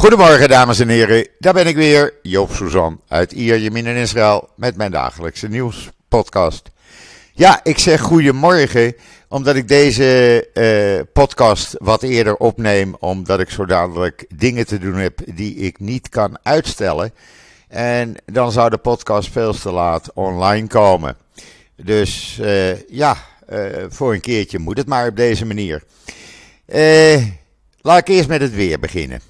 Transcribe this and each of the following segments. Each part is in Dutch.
Goedemorgen dames en heren, daar ben ik weer, Joop Suzan uit Ierjemien in Israël met mijn dagelijkse nieuwspodcast. Ja, ik zeg goedemorgen omdat ik deze uh, podcast wat eerder opneem omdat ik zo dadelijk dingen te doen heb die ik niet kan uitstellen. En dan zou de podcast veel te laat online komen. Dus uh, ja, uh, voor een keertje moet het maar op deze manier. laat ik eerst met het weer beginnen.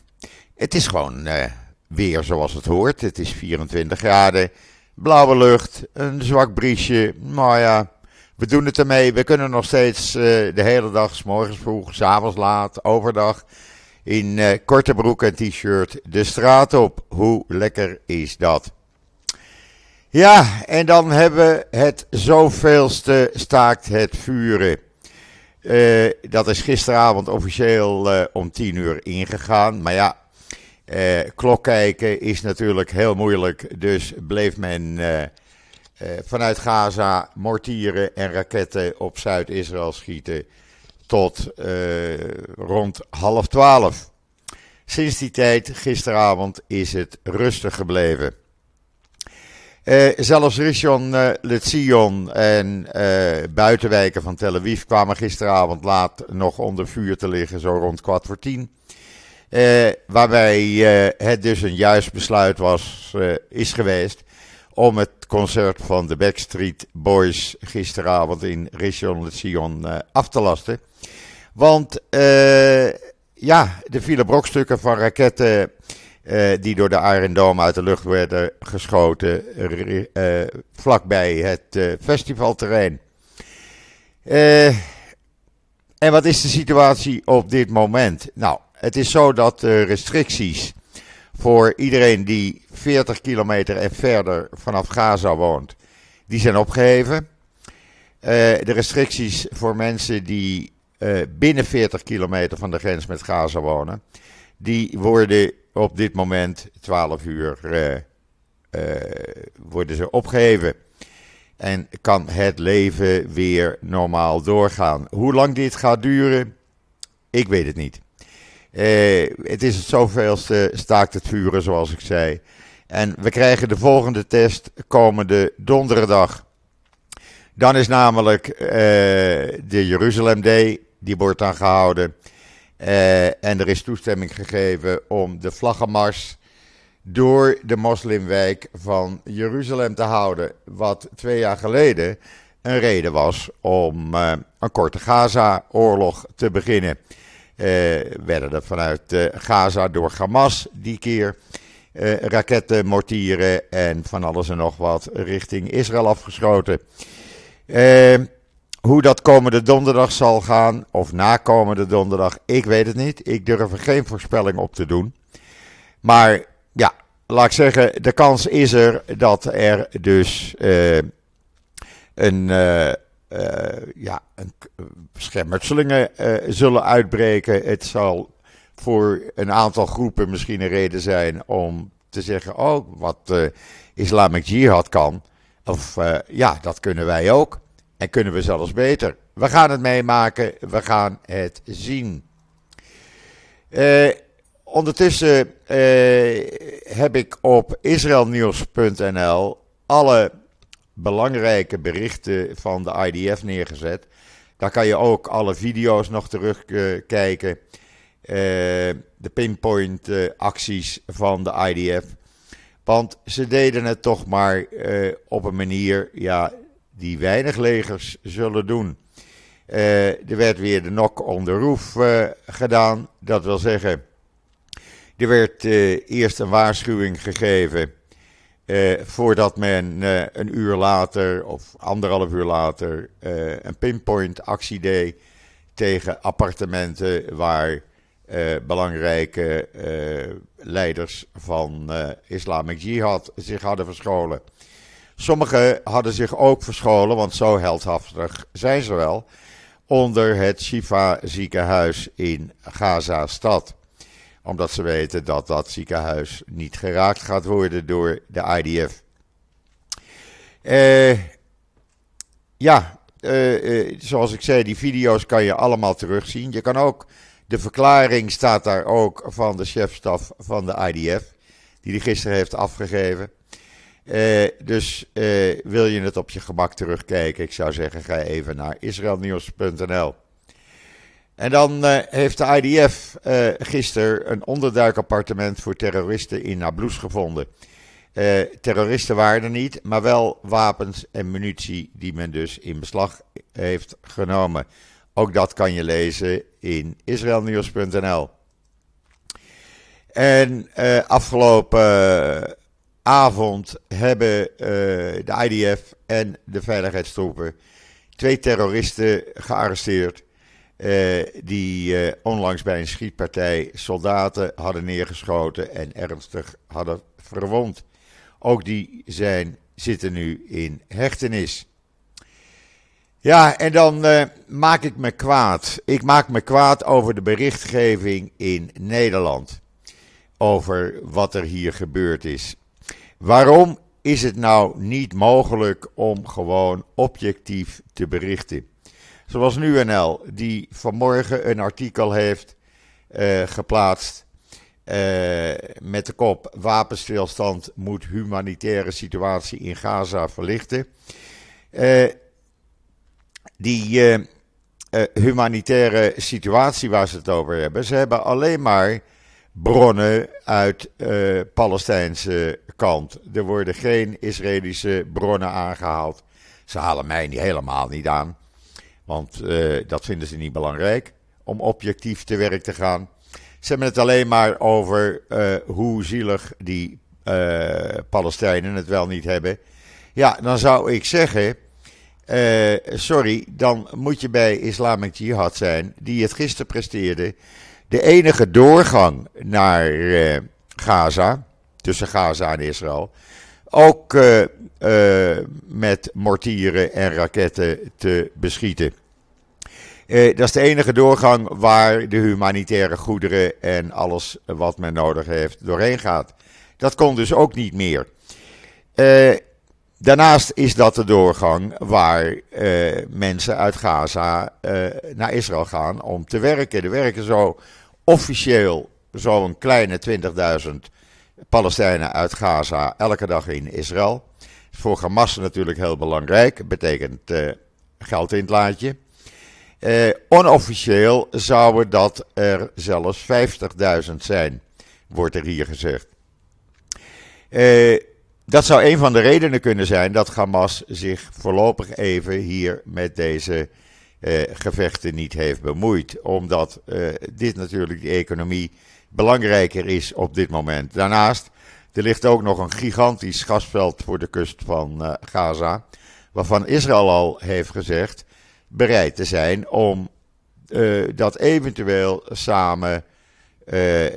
Het is gewoon uh, weer zoals het hoort. Het is 24 graden, blauwe lucht, een zwak briesje. Nou ja, we doen het ermee. We kunnen nog steeds uh, de hele dag, s morgens vroeg, s avonds laat, overdag, in uh, korte broek en t-shirt de straat op. Hoe lekker is dat? Ja, en dan hebben we het zoveelste staakt het vuren. Dat is gisteravond officieel om 10 uur ingegaan. Maar ja, uh, klok kijken is natuurlijk heel moeilijk, dus bleef men uh, uh, vanuit Gaza mortieren en raketten op Zuid-Israël schieten tot rond half twaalf. Sinds die tijd, gisteravond, is het rustig gebleven. zelfs Rishon LeZion en buitenwijken van Tel Aviv kwamen gisteravond laat nog onder vuur te liggen, zo rond kwart voor tien. Uh, waarbij uh, het dus een juist besluit was, uh, is geweest om het concert van de Backstreet Boys gisteravond in Rishon LeZion af te lasten. Want ja, er vielen brokstukken van raketten die door de Iron Dome uit de lucht werden geschoten vlakbij het festivalterrein. en wat is de situatie op dit moment? Nou, het is zo dat de restricties voor iedereen die 40 kilometer en verder vanaf Gaza woont, die zijn opgeheven. Uh, de restricties voor mensen die uh, binnen 40 kilometer van de grens met Gaza wonen, die worden op dit moment 12 uur uh, worden ze opgeheven. En kan het leven weer normaal doorgaan. Hoe lang dit gaat duren, ik weet het niet. Eh, het is het zoveelste staakt het vuren, zoals ik zei. En we krijgen de volgende test komende donderdag. Dan is namelijk uh, de Jeruzalem Day, die wordt dan gehouden. Uh, en er is toestemming gegeven om de vlaggenmars door de moslimwijk van Jeruzalem te houden. Wat twee jaar geleden een reden was om een korte Gaza-oorlog te beginnen. Uh, werden er vanuit uh, Gaza door Hamas die keer uh, raketten, mortieren en van alles en nog wat richting Israël afgeschoten. hoe dat komende donderdag zal gaan, of na komende donderdag, ik weet het niet. Ik durf er geen voorspelling op te doen. Maar ja, laat ik zeggen, de kans is er dat er dus een ja, een, schermutselingen uh, zullen uitbreken. Het zal voor een aantal groepen misschien een reden zijn om te zeggen: Oh, wat Islamic Jihad kan. Of ja, dat kunnen wij ook. En kunnen we zelfs beter. We gaan het meemaken, we gaan het zien. ondertussen heb ik op israelnieuws.nl alle belangrijke berichten van de IDF neergezet. Daar kan je ook alle video's nog terugkijken. Uh, de pinpoint uh, acties van de IDF. Want ze deden het toch maar uh, op een manier ja, die weinig legers zullen doen. er werd weer de knock on the roof gedaan. Dat wil zeggen, er werd eerst een waarschuwing gegeven eh, voordat men eh, een uur later of anderhalf uur later eh, een pinpoint actie deed tegen appartementen waar belangrijke leiders van Islamic Jihad zich hadden verscholen. Sommigen hadden zich ook verscholen, want zo heldhaftig zijn ze wel, onder het Shifa ziekenhuis in Gaza-stad omdat ze weten dat dat ziekenhuis niet geraakt gaat worden door de IDF. Eh, ja, uh, uh, zoals ik zei, die video's kan je allemaal terugzien. Je kan ook De verklaring staat daar ook van de chefstaf van de IDF, die die gisteren heeft afgegeven. Dus wil je het op je gemak terugkijken? Ik zou zeggen, ga even naar israelnieuws.nl. En dan uh, heeft de IDF gisteren een onderduikappartement voor terroristen in Nablus gevonden. terroristen waren er niet, maar wel wapens en munitie die men dus in beslag heeft genomen. Ook dat kan je lezen in israelnieuws.nl. En afgelopen avond hebben uh, de IDF en de veiligheidstroepen twee terroristen gearresteerd. Uh, die uh, onlangs bij een schietpartij soldaten hadden neergeschoten en ernstig hadden verwond. Ook die zijn, zitten nu in hechtenis. Ja, en dan maak ik me kwaad. Ik maak me kwaad over de berichtgeving in Nederland. Over wat er hier gebeurd is. Waarom is het nou niet mogelijk om gewoon objectief te berichten? Zoals NuNL, die vanmorgen een artikel heeft uh, geplaatst uh, met de kop: Wapenstilstand moet humanitaire situatie in Gaza verlichten. Uh, die humanitaire situatie waar ze het over hebben, ze hebben alleen maar bronnen uit Palestijnse kant. Er worden geen Israëlische bronnen aangehaald. Ze halen mij niet, helemaal niet aan. Want uh, dat vinden ze niet belangrijk om objectief te werk te gaan. Ze hebben het alleen maar over uh, hoe zielig die Palestijnen het wel niet hebben. Ja, dan zou ik zeggen. sorry, dan moet je bij Islamic Jihad zijn, die het gisteren presteerde de enige doorgang naar Gaza, tussen Gaza en Israël, ook met mortieren en raketten te beschieten. Dat is de enige doorgang waar de humanitaire goederen en alles wat men nodig heeft doorheen gaat. Dat kon dus ook niet meer. Daarnaast is dat de doorgang waar mensen uit Gaza naar Israël gaan om te werken. Er werken zo officieel zo'n kleine 20.000 Palestijnen uit Gaza elke dag in Israël. Voor Hamas natuurlijk heel belangrijk, betekent geld in het laadje. Uh, onofficieel zouden dat er zelfs 50.000 zijn, wordt er hier gezegd. Uh, dat zou een van de redenen kunnen zijn dat Hamas zich voorlopig even hier met deze uh, gevechten niet heeft bemoeid. Omdat uh, dit natuurlijk de economie belangrijker is op dit moment. Daarnaast, er ligt ook nog een gigantisch gasveld voor de kust van uh, Gaza. Waarvan Israël al heeft gezegd bereid te zijn om dat eventueel samen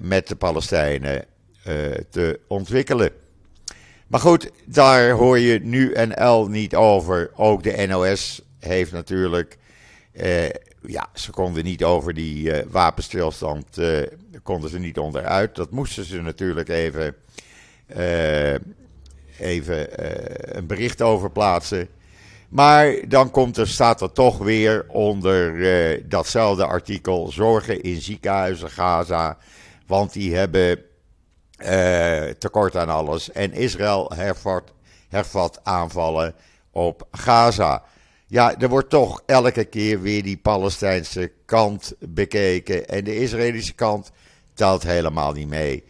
met de Palestijnen te ontwikkelen. Maar goed, daar hoor je nu en L niet over. Ook de NOS heeft natuurlijk ja, ze konden niet over die wapenstilstand, uh, konden ze niet onderuit. Dat moesten ze natuurlijk even, even een bericht over plaatsen. Maar dan komt er, staat er toch weer onder datzelfde artikel zorgen in ziekenhuizen Gaza. Want die hebben tekort aan alles. En Israël hervat, hervat aanvallen op Gaza. Ja, er wordt toch elke keer weer die Palestijnse kant bekeken. En de Israëlische kant telt helemaal niet mee.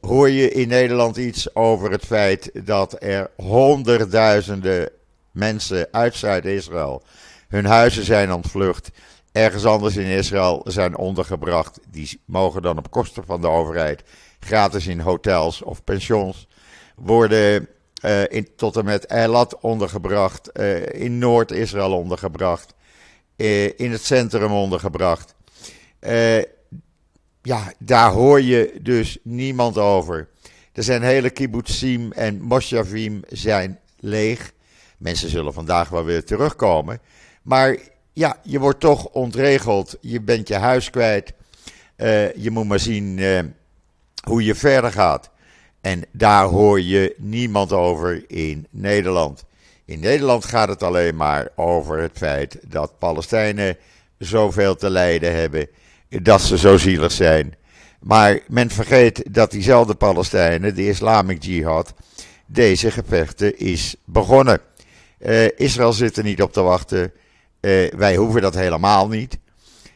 Hoor je in Nederland iets over het feit dat er honderdduizenden mensen uit Zuid-Israël hun huizen zijn ontvlucht, ergens anders in Israël zijn ondergebracht. Die mogen dan op kosten van de overheid gratis in hotels of pensions worden uh, in, tot en met Eilat ondergebracht, uh, in Noord-Israël ondergebracht, uh, in het centrum ondergebracht. ja, daar hoor je dus niemand over. Er zijn hele kibbutzim en moshavim zijn leeg. Mensen zullen vandaag wel weer terugkomen. Maar ja, je wordt toch ontregeld. Je bent je huis kwijt. je moet maar zien hoe je verder gaat. En daar hoor je niemand over in Nederland. In Nederland gaat het alleen maar over het feit dat Palestijnen zoveel te lijden hebben. dat ze zo zielig zijn. Maar men vergeet dat diezelfde Palestijnen, de Islamic Jihad, deze gevechten is begonnen. Uh, Israël zit er niet op te wachten. Uh, wij hoeven dat helemaal niet.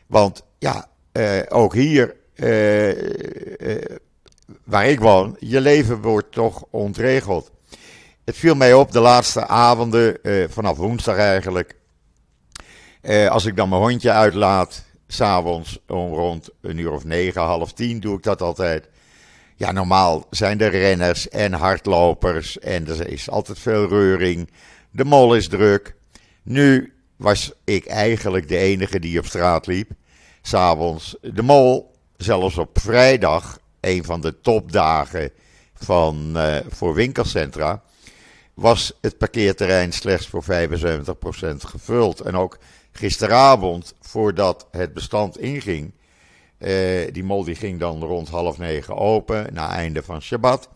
Want ja, uh, ook hier waar ik woon, je leven wordt toch ontregeld. Het viel mij op de laatste avonden, vanaf woensdag eigenlijk. als ik dan mijn hondje uitlaat, s'avonds om rond een uur of negen, half tien doe ik dat altijd. Ja, normaal zijn er renners en hardlopers en er is altijd veel reuring. De mol is druk. Nu was ik eigenlijk de enige die op straat liep. S'avonds. De mol, zelfs op vrijdag, een van de topdagen van, uh, voor winkelcentra, was het parkeerterrein slechts voor 75% gevuld. En ook gisteravond, voordat het bestand inging, uh, die mol die ging dan rond half negen open, na einde van Shabbat.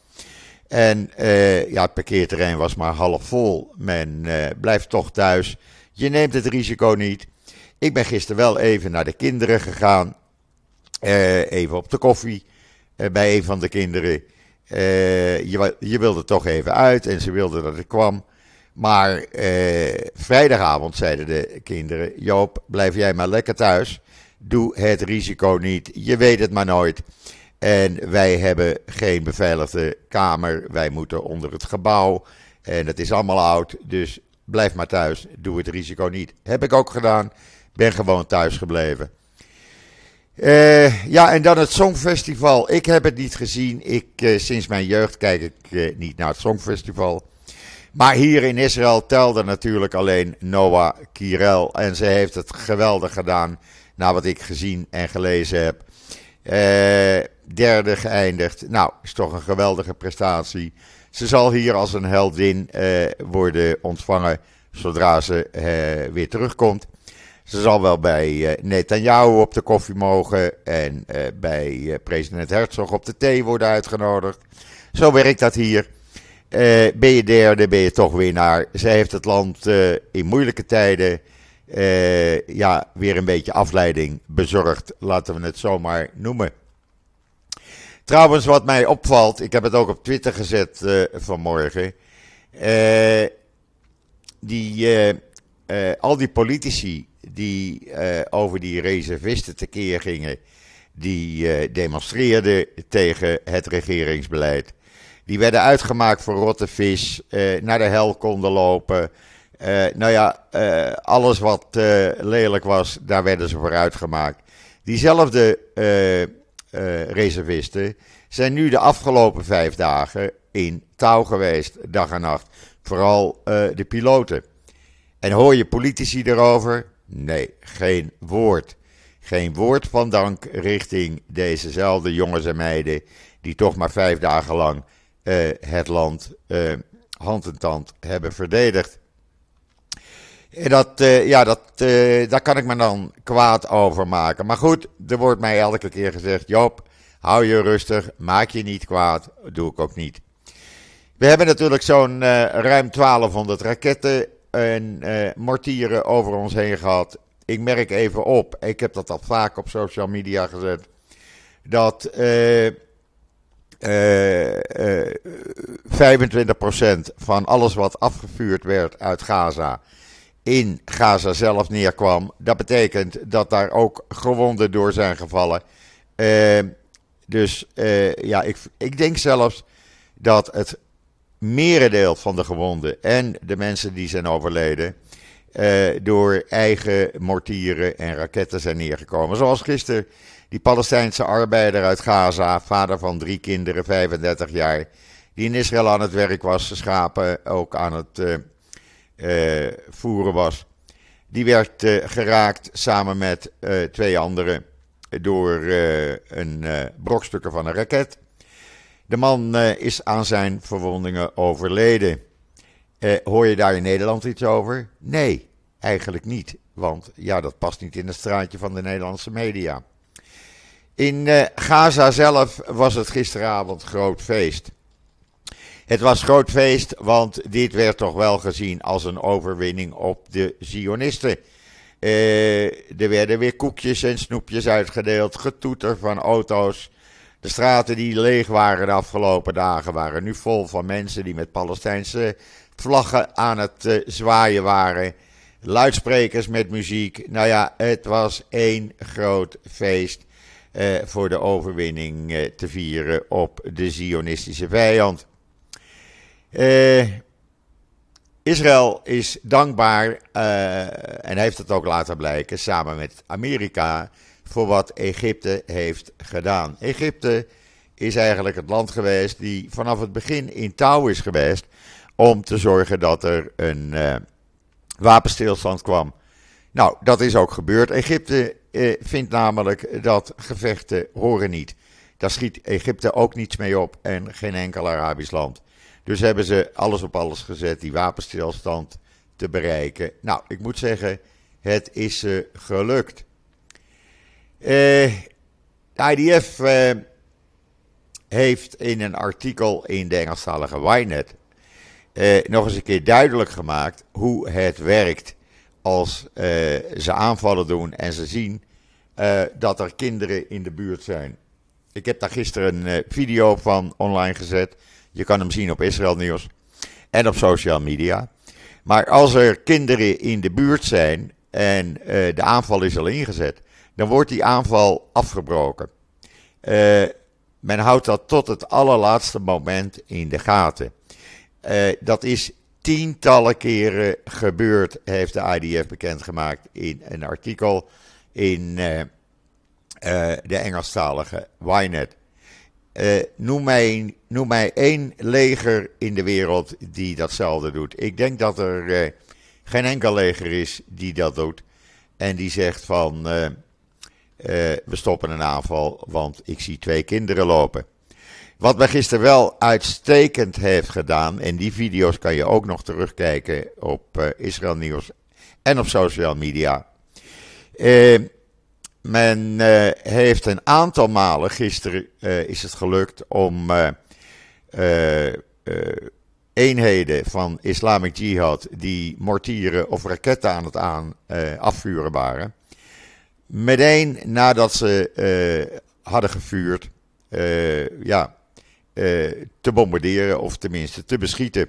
En uh, ja, het parkeerterrein was maar half vol. Men uh, blijft toch thuis. Je neemt het risico niet. Ik ben gisteren wel even naar de kinderen gegaan. Uh, even op de koffie bij een van de kinderen. je, je wilde toch even uit en ze wilden dat ik kwam. Maar vrijdagavond zeiden de kinderen: Joop, blijf jij maar lekker thuis. Doe het risico niet. Je weet het maar nooit. En wij hebben geen beveiligde kamer. Wij moeten onder het gebouw. En het is allemaal oud. Dus blijf maar thuis. Doe het risico niet. Heb ik ook gedaan. Ben gewoon thuis gebleven. Uh, ja, en dan het Songfestival. Ik heb het niet gezien. Ik, uh, sinds mijn jeugd kijk ik uh, niet naar het Songfestival. Maar hier in Israël telde natuurlijk alleen Noah Kirel. En ze heeft het geweldig gedaan. Naar wat ik gezien en gelezen heb. Uh, derde geëindigd. Nou, is toch een geweldige prestatie. Ze zal hier als een heldin uh, worden ontvangen zodra ze uh, weer terugkomt. Ze zal wel bij Netanyahu op de koffie mogen en bij president Herzog op de thee worden uitgenodigd. Zo werkt dat hier. ben je derde, ben je toch winnaar. Ze heeft het land in moeilijke tijden ja, weer een beetje afleiding bezorgd, laten we het zomaar noemen. Trouwens, wat mij opvalt, ik heb het ook op Twitter gezet uh, vanmorgen. Uh, die, al die politici die over die reservisten tekeer gingen, die demonstreerden tegen het regeringsbeleid. Die werden uitgemaakt voor rotte vis, naar de hel konden lopen. Nou ja, alles wat lelijk was, daar werden ze voor uitgemaakt. Diezelfde reservisten zijn nu de afgelopen vijf dagen in touw geweest, dag en nacht. Vooral de piloten. En hoor je politici erover? Nee, geen woord. Geen woord van dank richting dezezelfde jongens en meiden die toch maar vijf dagen lang het land hand en tand hebben verdedigd. En dat, uh, ja, dat, uh, daar kan ik me dan kwaad over maken. Maar goed, er wordt mij elke keer gezegd: Joop, hou je rustig, maak je niet kwaad. Doe ik ook niet. We hebben natuurlijk zo'n ruim 1200 raketten en mortieren over ons heen gehad. Ik merk even op, ik heb dat al vaak op social media gezet, dat 25% van alles wat afgevuurd werd uit Gaza in Gaza zelf neerkwam. Dat betekent dat daar ook gewonden door zijn gevallen. Uh, dus uh, ja, ik, ik denk zelfs dat het merendeel van de gewonden en de mensen die zijn overleden. Uh, door eigen mortieren en raketten zijn neergekomen. Zoals gisteren die Palestijnse arbeider uit Gaza, vader van drie kinderen, 35 jaar, die in Israël aan het werk was, schapen ook aan het uh, voeren was. Die werd uh, geraakt samen met uh, twee anderen door een brokstukken van een raket. De man is aan zijn verwondingen overleden. hoor je daar in Nederland iets over? Nee, eigenlijk niet. Want ja, dat past niet in het straatje van de Nederlandse media. In Gaza zelf was het gisteravond groot feest. Het was groot feest, want dit werd toch wel gezien als een overwinning op de Zionisten. er werden weer koekjes en snoepjes uitgedeeld, getoeter van auto's. De straten die leeg waren de afgelopen dagen waren nu vol van mensen die met Palestijnse vlaggen aan het zwaaien waren. Luidsprekers met muziek. Nou ja, het was één groot feest eh, voor de overwinning eh, te vieren op de Zionistische vijand. Eh, Israël is dankbaar eh, en heeft het ook laten blijken samen met Amerika voor wat Egypte heeft gedaan. Egypte is eigenlijk het land geweest die vanaf het begin in touw is geweest om te zorgen dat er een uh, wapenstilstand kwam. Nou, dat is ook gebeurd. Egypte eh, vindt namelijk dat gevechten horen niet. Daar schiet Egypte ook niets mee op en geen enkel Arabisch land. Dus hebben ze alles op alles gezet die wapenstilstand te bereiken. Nou, ik moet zeggen, het is ze uh, gelukt. De IDF uh, heeft in een artikel in de Engelstalige Ynet uh, nog eens een keer duidelijk gemaakt hoe het werkt als ze aanvallen doen en ze zien dat er kinderen in de buurt zijn. Ik heb daar gisteren een video van online gezet. Je kan hem zien op Israël Nieuws en op social media. Maar als er kinderen in de buurt zijn en de aanval is al ingezet, dan wordt die aanval afgebroken. men houdt dat tot het allerlaatste moment in de gaten. Uh, dat is tientallen keren gebeurd, heeft de IDF bekendgemaakt in een artikel in de Engelstalige Ynet. Noem, mij, noem één leger in de wereld die datzelfde doet. Ik denk dat er geen enkel leger is die dat doet. En die zegt van we stoppen een aanval, want ik zie twee kinderen lopen. Wat mij gisteren wel uitstekend heeft gedaan, en die video's kan je ook nog terugkijken op Israël Nieuws en op social media. Men uh, heeft een aantal malen, gisteren is het gelukt om eenheden van Islamic Jihad die mortieren of raketten aan het afvuren waren. Meteen nadat ze hadden gevuurd, ja, te bombarderen of tenminste te beschieten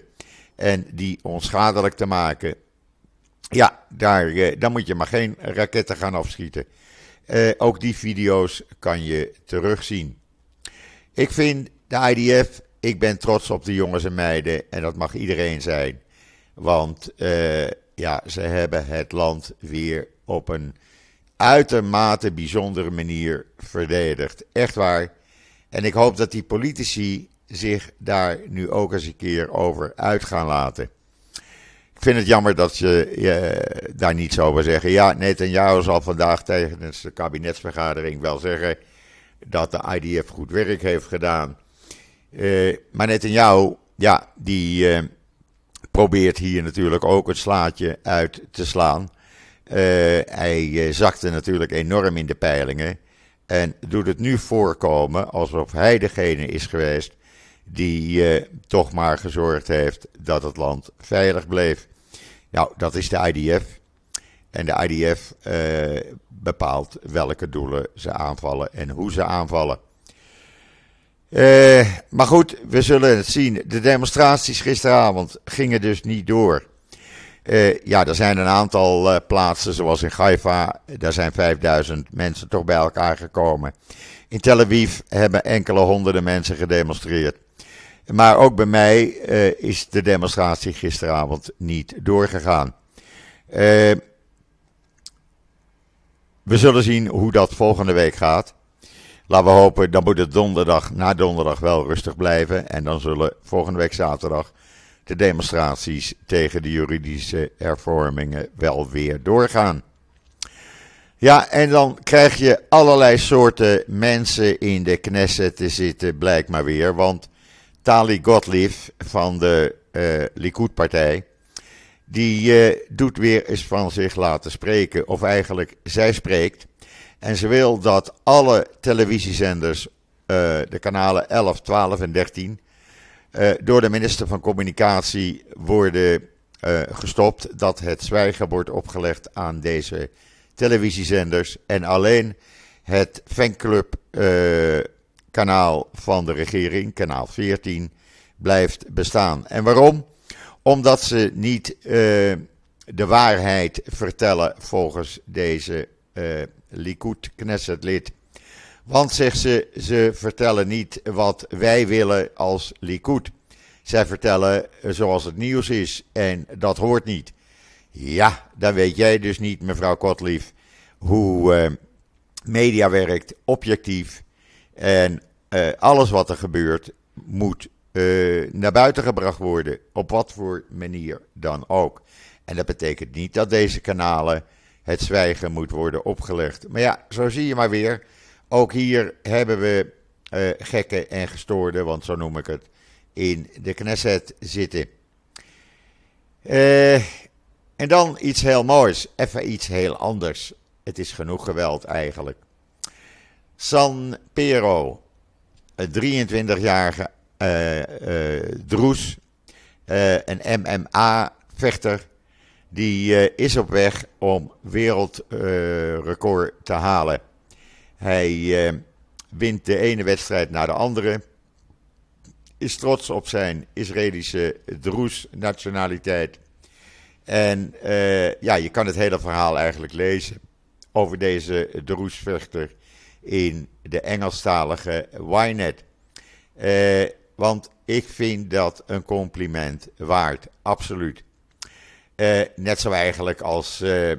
en die onschadelijk te maken. Ja, daar, dan moet je maar geen raketten gaan afschieten. Uh, ook die video's kan je terugzien. Ik vind de IDF, ik ben trots op de jongens en meiden en dat mag iedereen zijn. Want ja, ze hebben het land weer op een uitermate bijzondere manier verdedigd. Echt waar. En ik hoop dat die politici zich daar nu ook eens een keer over uit gaan laten. Vind het jammer dat ze je daar niets over zeggen. Ja, Netanyahu zal vandaag tijdens de kabinetsvergadering wel zeggen dat de IDF goed werk heeft gedaan. Uh, maar Netanyahu, ja, die uh, probeert hier natuurlijk ook het slaatje uit te slaan. Hij zakte natuurlijk enorm in de peilingen. En doet het nu voorkomen alsof hij degene is geweest die eh, toch maar gezorgd heeft dat het land veilig bleef. Nou, dat is de IDF. En de IDF eh, bepaalt welke doelen ze aanvallen en hoe ze aanvallen. Uh, maar goed, we zullen het zien. De demonstraties gisteravond gingen dus niet door. Uh, ja, er zijn een aantal plaatsen, zoals in Haifa, daar zijn 5000 mensen toch bij elkaar gekomen. In Tel Aviv hebben enkele honderden mensen gedemonstreerd. Maar ook bij mij uh, is de demonstratie gisteravond niet doorgegaan. we zullen zien hoe dat volgende week gaat. Laten we hopen, dan moet het donderdag, na donderdag wel rustig blijven. En dan zullen volgende week zaterdag de demonstraties tegen de juridische hervormingen wel weer doorgaan. Ja, en dan krijg je allerlei soorten mensen in de Knesset te zitten, blijkt maar weer. Want Tali Gottlieb van de uh, Likud-partij, die uh, doet weer eens van zich laten spreken. Of eigenlijk, zij spreekt. En ze wil dat alle televisiezenders, uh, de kanalen 11, 12 en 13, uh, door de minister van Communicatie worden gestopt dat het zwijgen wordt opgelegd aan deze televisiezenders en alleen het fanclub kanaal van de regering, kanaal 14, blijft bestaan. En waarom? Omdat ze niet de waarheid vertellen volgens deze uh, Likud Knesset-lid. Want, zegt ze, ze vertellen niet wat wij willen als Likud. Zij vertellen zoals het nieuws is en dat hoort niet. Ja, dan weet jij dus niet, mevrouw Kotlief, hoe uh, media werkt, objectief. En uh, alles wat er gebeurt moet uh, naar buiten gebracht worden, op wat voor manier dan ook. En dat betekent niet dat deze kanalen het zwijgen moet worden opgelegd. Maar ja, zo zie je maar weer. Ook hier hebben we uh, gekken en gestoorden, want zo noem ik het, in de Knesset zitten. En dan iets heel moois, even iets heel anders. Het is genoeg geweld eigenlijk. San Pero, een 23-jarige uh, droes, een MMA-vechter, die uh, is op weg om wereldrecord uh, te halen. Hij wint de ene wedstrijd na de andere. Is trots op zijn Israëlische Droes-nationaliteit. En ja, je kan het hele verhaal eigenlijk lezen over deze Droes-vechter in de Engelstalige Ynet. want ik vind dat een compliment waard, absoluut. Uh, net zo eigenlijk als uh,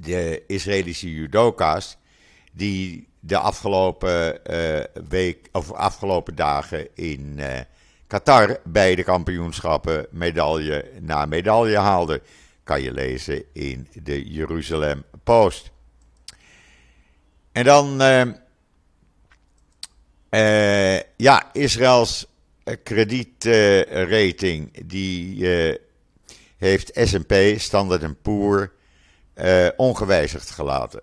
de Israëlische judoka's, die de afgelopen, week, of afgelopen dagen in Qatar bij de kampioenschappen medaille na medaille haalden. Kan je lezen in de Jeruzalem Post. En dan, ja, Israëls kredietrating, die heeft S&P, Standard Poor, ongewijzigd gelaten.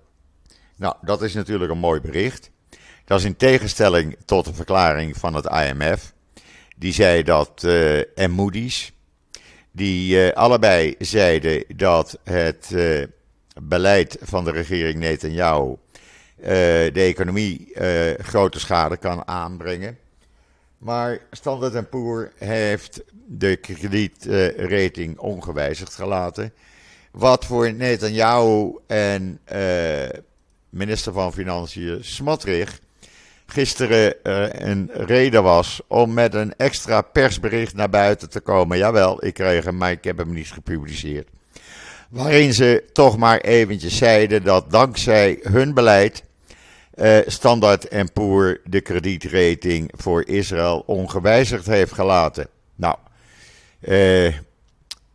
Nou, dat is natuurlijk een mooi bericht. Dat is in tegenstelling tot de verklaring van het IMF. Die zei dat, en Moody's, die allebei zeiden dat het beleid van de regering Netanyahu de economie grote schade kan aanbrengen. Maar Standard Poor heeft de kredietrating ongewijzigd gelaten. Wat voor Netanyahu en uh, minister van Financiën Smotrich gisteren een reden was om met een extra persbericht naar buiten te komen. Jawel, ik kreeg hem, maar ik heb hem niet gepubliceerd. Waarin ze toch maar eventjes zeiden dat dankzij hun beleid uh, Standard Poor de kredietrating voor Israël ongewijzigd heeft gelaten. Nou, uh,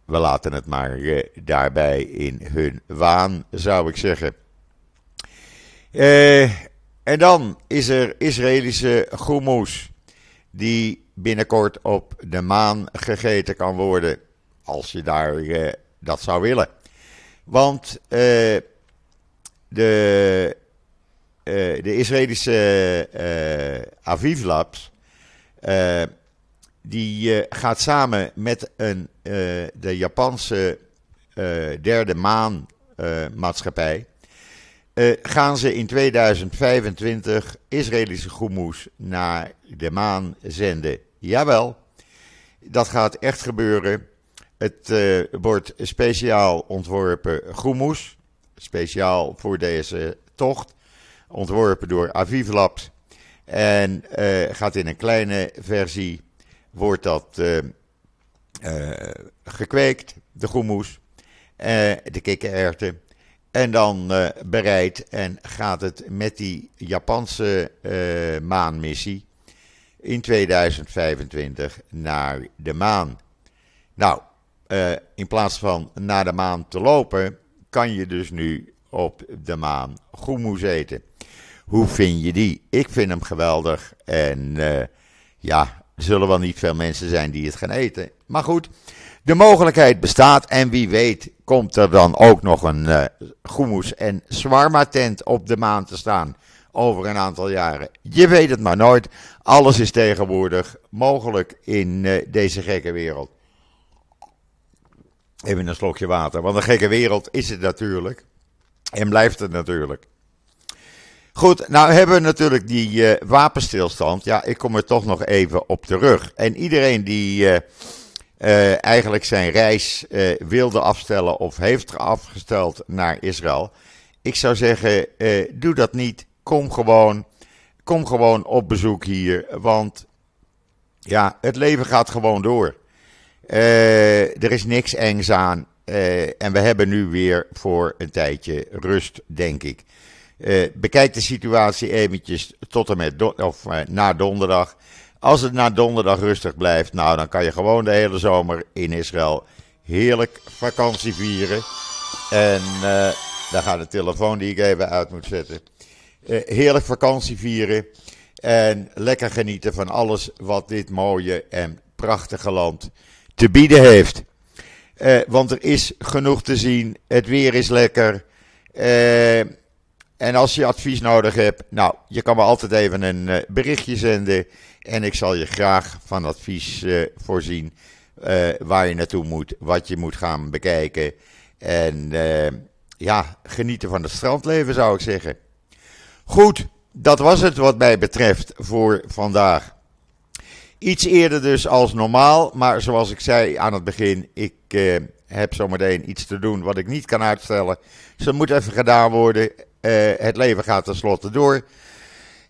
we laten het maar uh, daarbij in hun waan, zou ik zeggen. en dan is er Israëlische hummus die binnenkort op de maan gegeten kan worden, als je daar dat zou willen. Want de eh, de Israëlische uh, Aviv Labs, die gaat samen met een, de Japanse derde maanmaatschappij, gaan ze in 2025 Israëlische goemoes naar de maan zenden. Jawel, dat gaat echt gebeuren. Het wordt speciaal ontworpen goemoes, speciaal voor deze tocht ontworpen door Aviv Labs. En uh, gaat in een kleine versie, wordt dat uh, uh, gekweekt, de goemoes, de kikkererwten. En dan bereid en gaat het met die Japanse maanmissie in 2025 naar de maan. Nou, in plaats van naar de maan te lopen, kan je dus nu op de maan goemoes eten. Hoe vind je die? Ik vind hem geweldig. En uh, ja, zullen wel niet veel mensen zijn die het gaan eten. Maar goed, de mogelijkheid bestaat. En wie weet komt er dan ook nog een uh, goemoes en swarma tent op de maan te staan. Over een aantal jaren. Je weet het maar nooit. Alles is tegenwoordig mogelijk in uh, deze gekke wereld. Even een slokje water. Want een gekke wereld is het natuurlijk. En blijft het natuurlijk. Goed, nou hebben we natuurlijk die uh, wapenstilstand. Ja, ik kom er toch nog even op terug. En iedereen die uh, uh, eigenlijk zijn reis wilde afstellen of heeft afgesteld naar Israël. Ik zou zeggen, doe dat niet. Kom gewoon, kom gewoon op bezoek hier. Want ja, het leven gaat gewoon door. er is niks engs aan. En we hebben nu weer voor een tijdje rust, denk ik. Uh, bekijk de situatie eventjes tot en met of, uh, na donderdag. Als het na donderdag rustig blijft, nou dan kan je gewoon de hele zomer in Israël heerlijk vakantie vieren. En daar gaat de telefoon die ik even uit moet zetten. heerlijk vakantie vieren. En lekker genieten van alles wat dit mooie en prachtige land te bieden heeft. Want er is genoeg te zien. Het weer is lekker. En als je advies nodig hebt, nou, je kan me altijd even een uh, berichtje zenden. En ik zal je graag van advies voorzien. Waar je naartoe moet, wat je moet gaan bekijken. En ja, genieten van het strandleven zou ik zeggen. Goed, dat was het wat mij betreft voor vandaag. Iets eerder dus als normaal, maar zoals ik zei aan het begin, ik heb zometeen iets te doen wat ik niet kan uitstellen. Dus dat moet even gedaan worden. Uh, het leven gaat tenslotte door.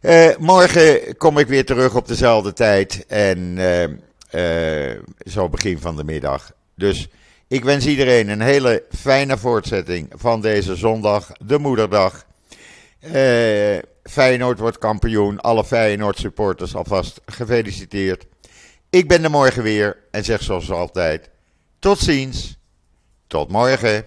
Uh, morgen kom ik weer terug op dezelfde tijd. En zo begin van de middag. Dus ik wens iedereen een hele fijne voortzetting van deze zondag, de moederdag. Feyenoord wordt kampioen. Alle Feyenoord supporters alvast gefeliciteerd. Ik ben er morgen weer en zeg zoals altijd: tot ziens. Tot morgen.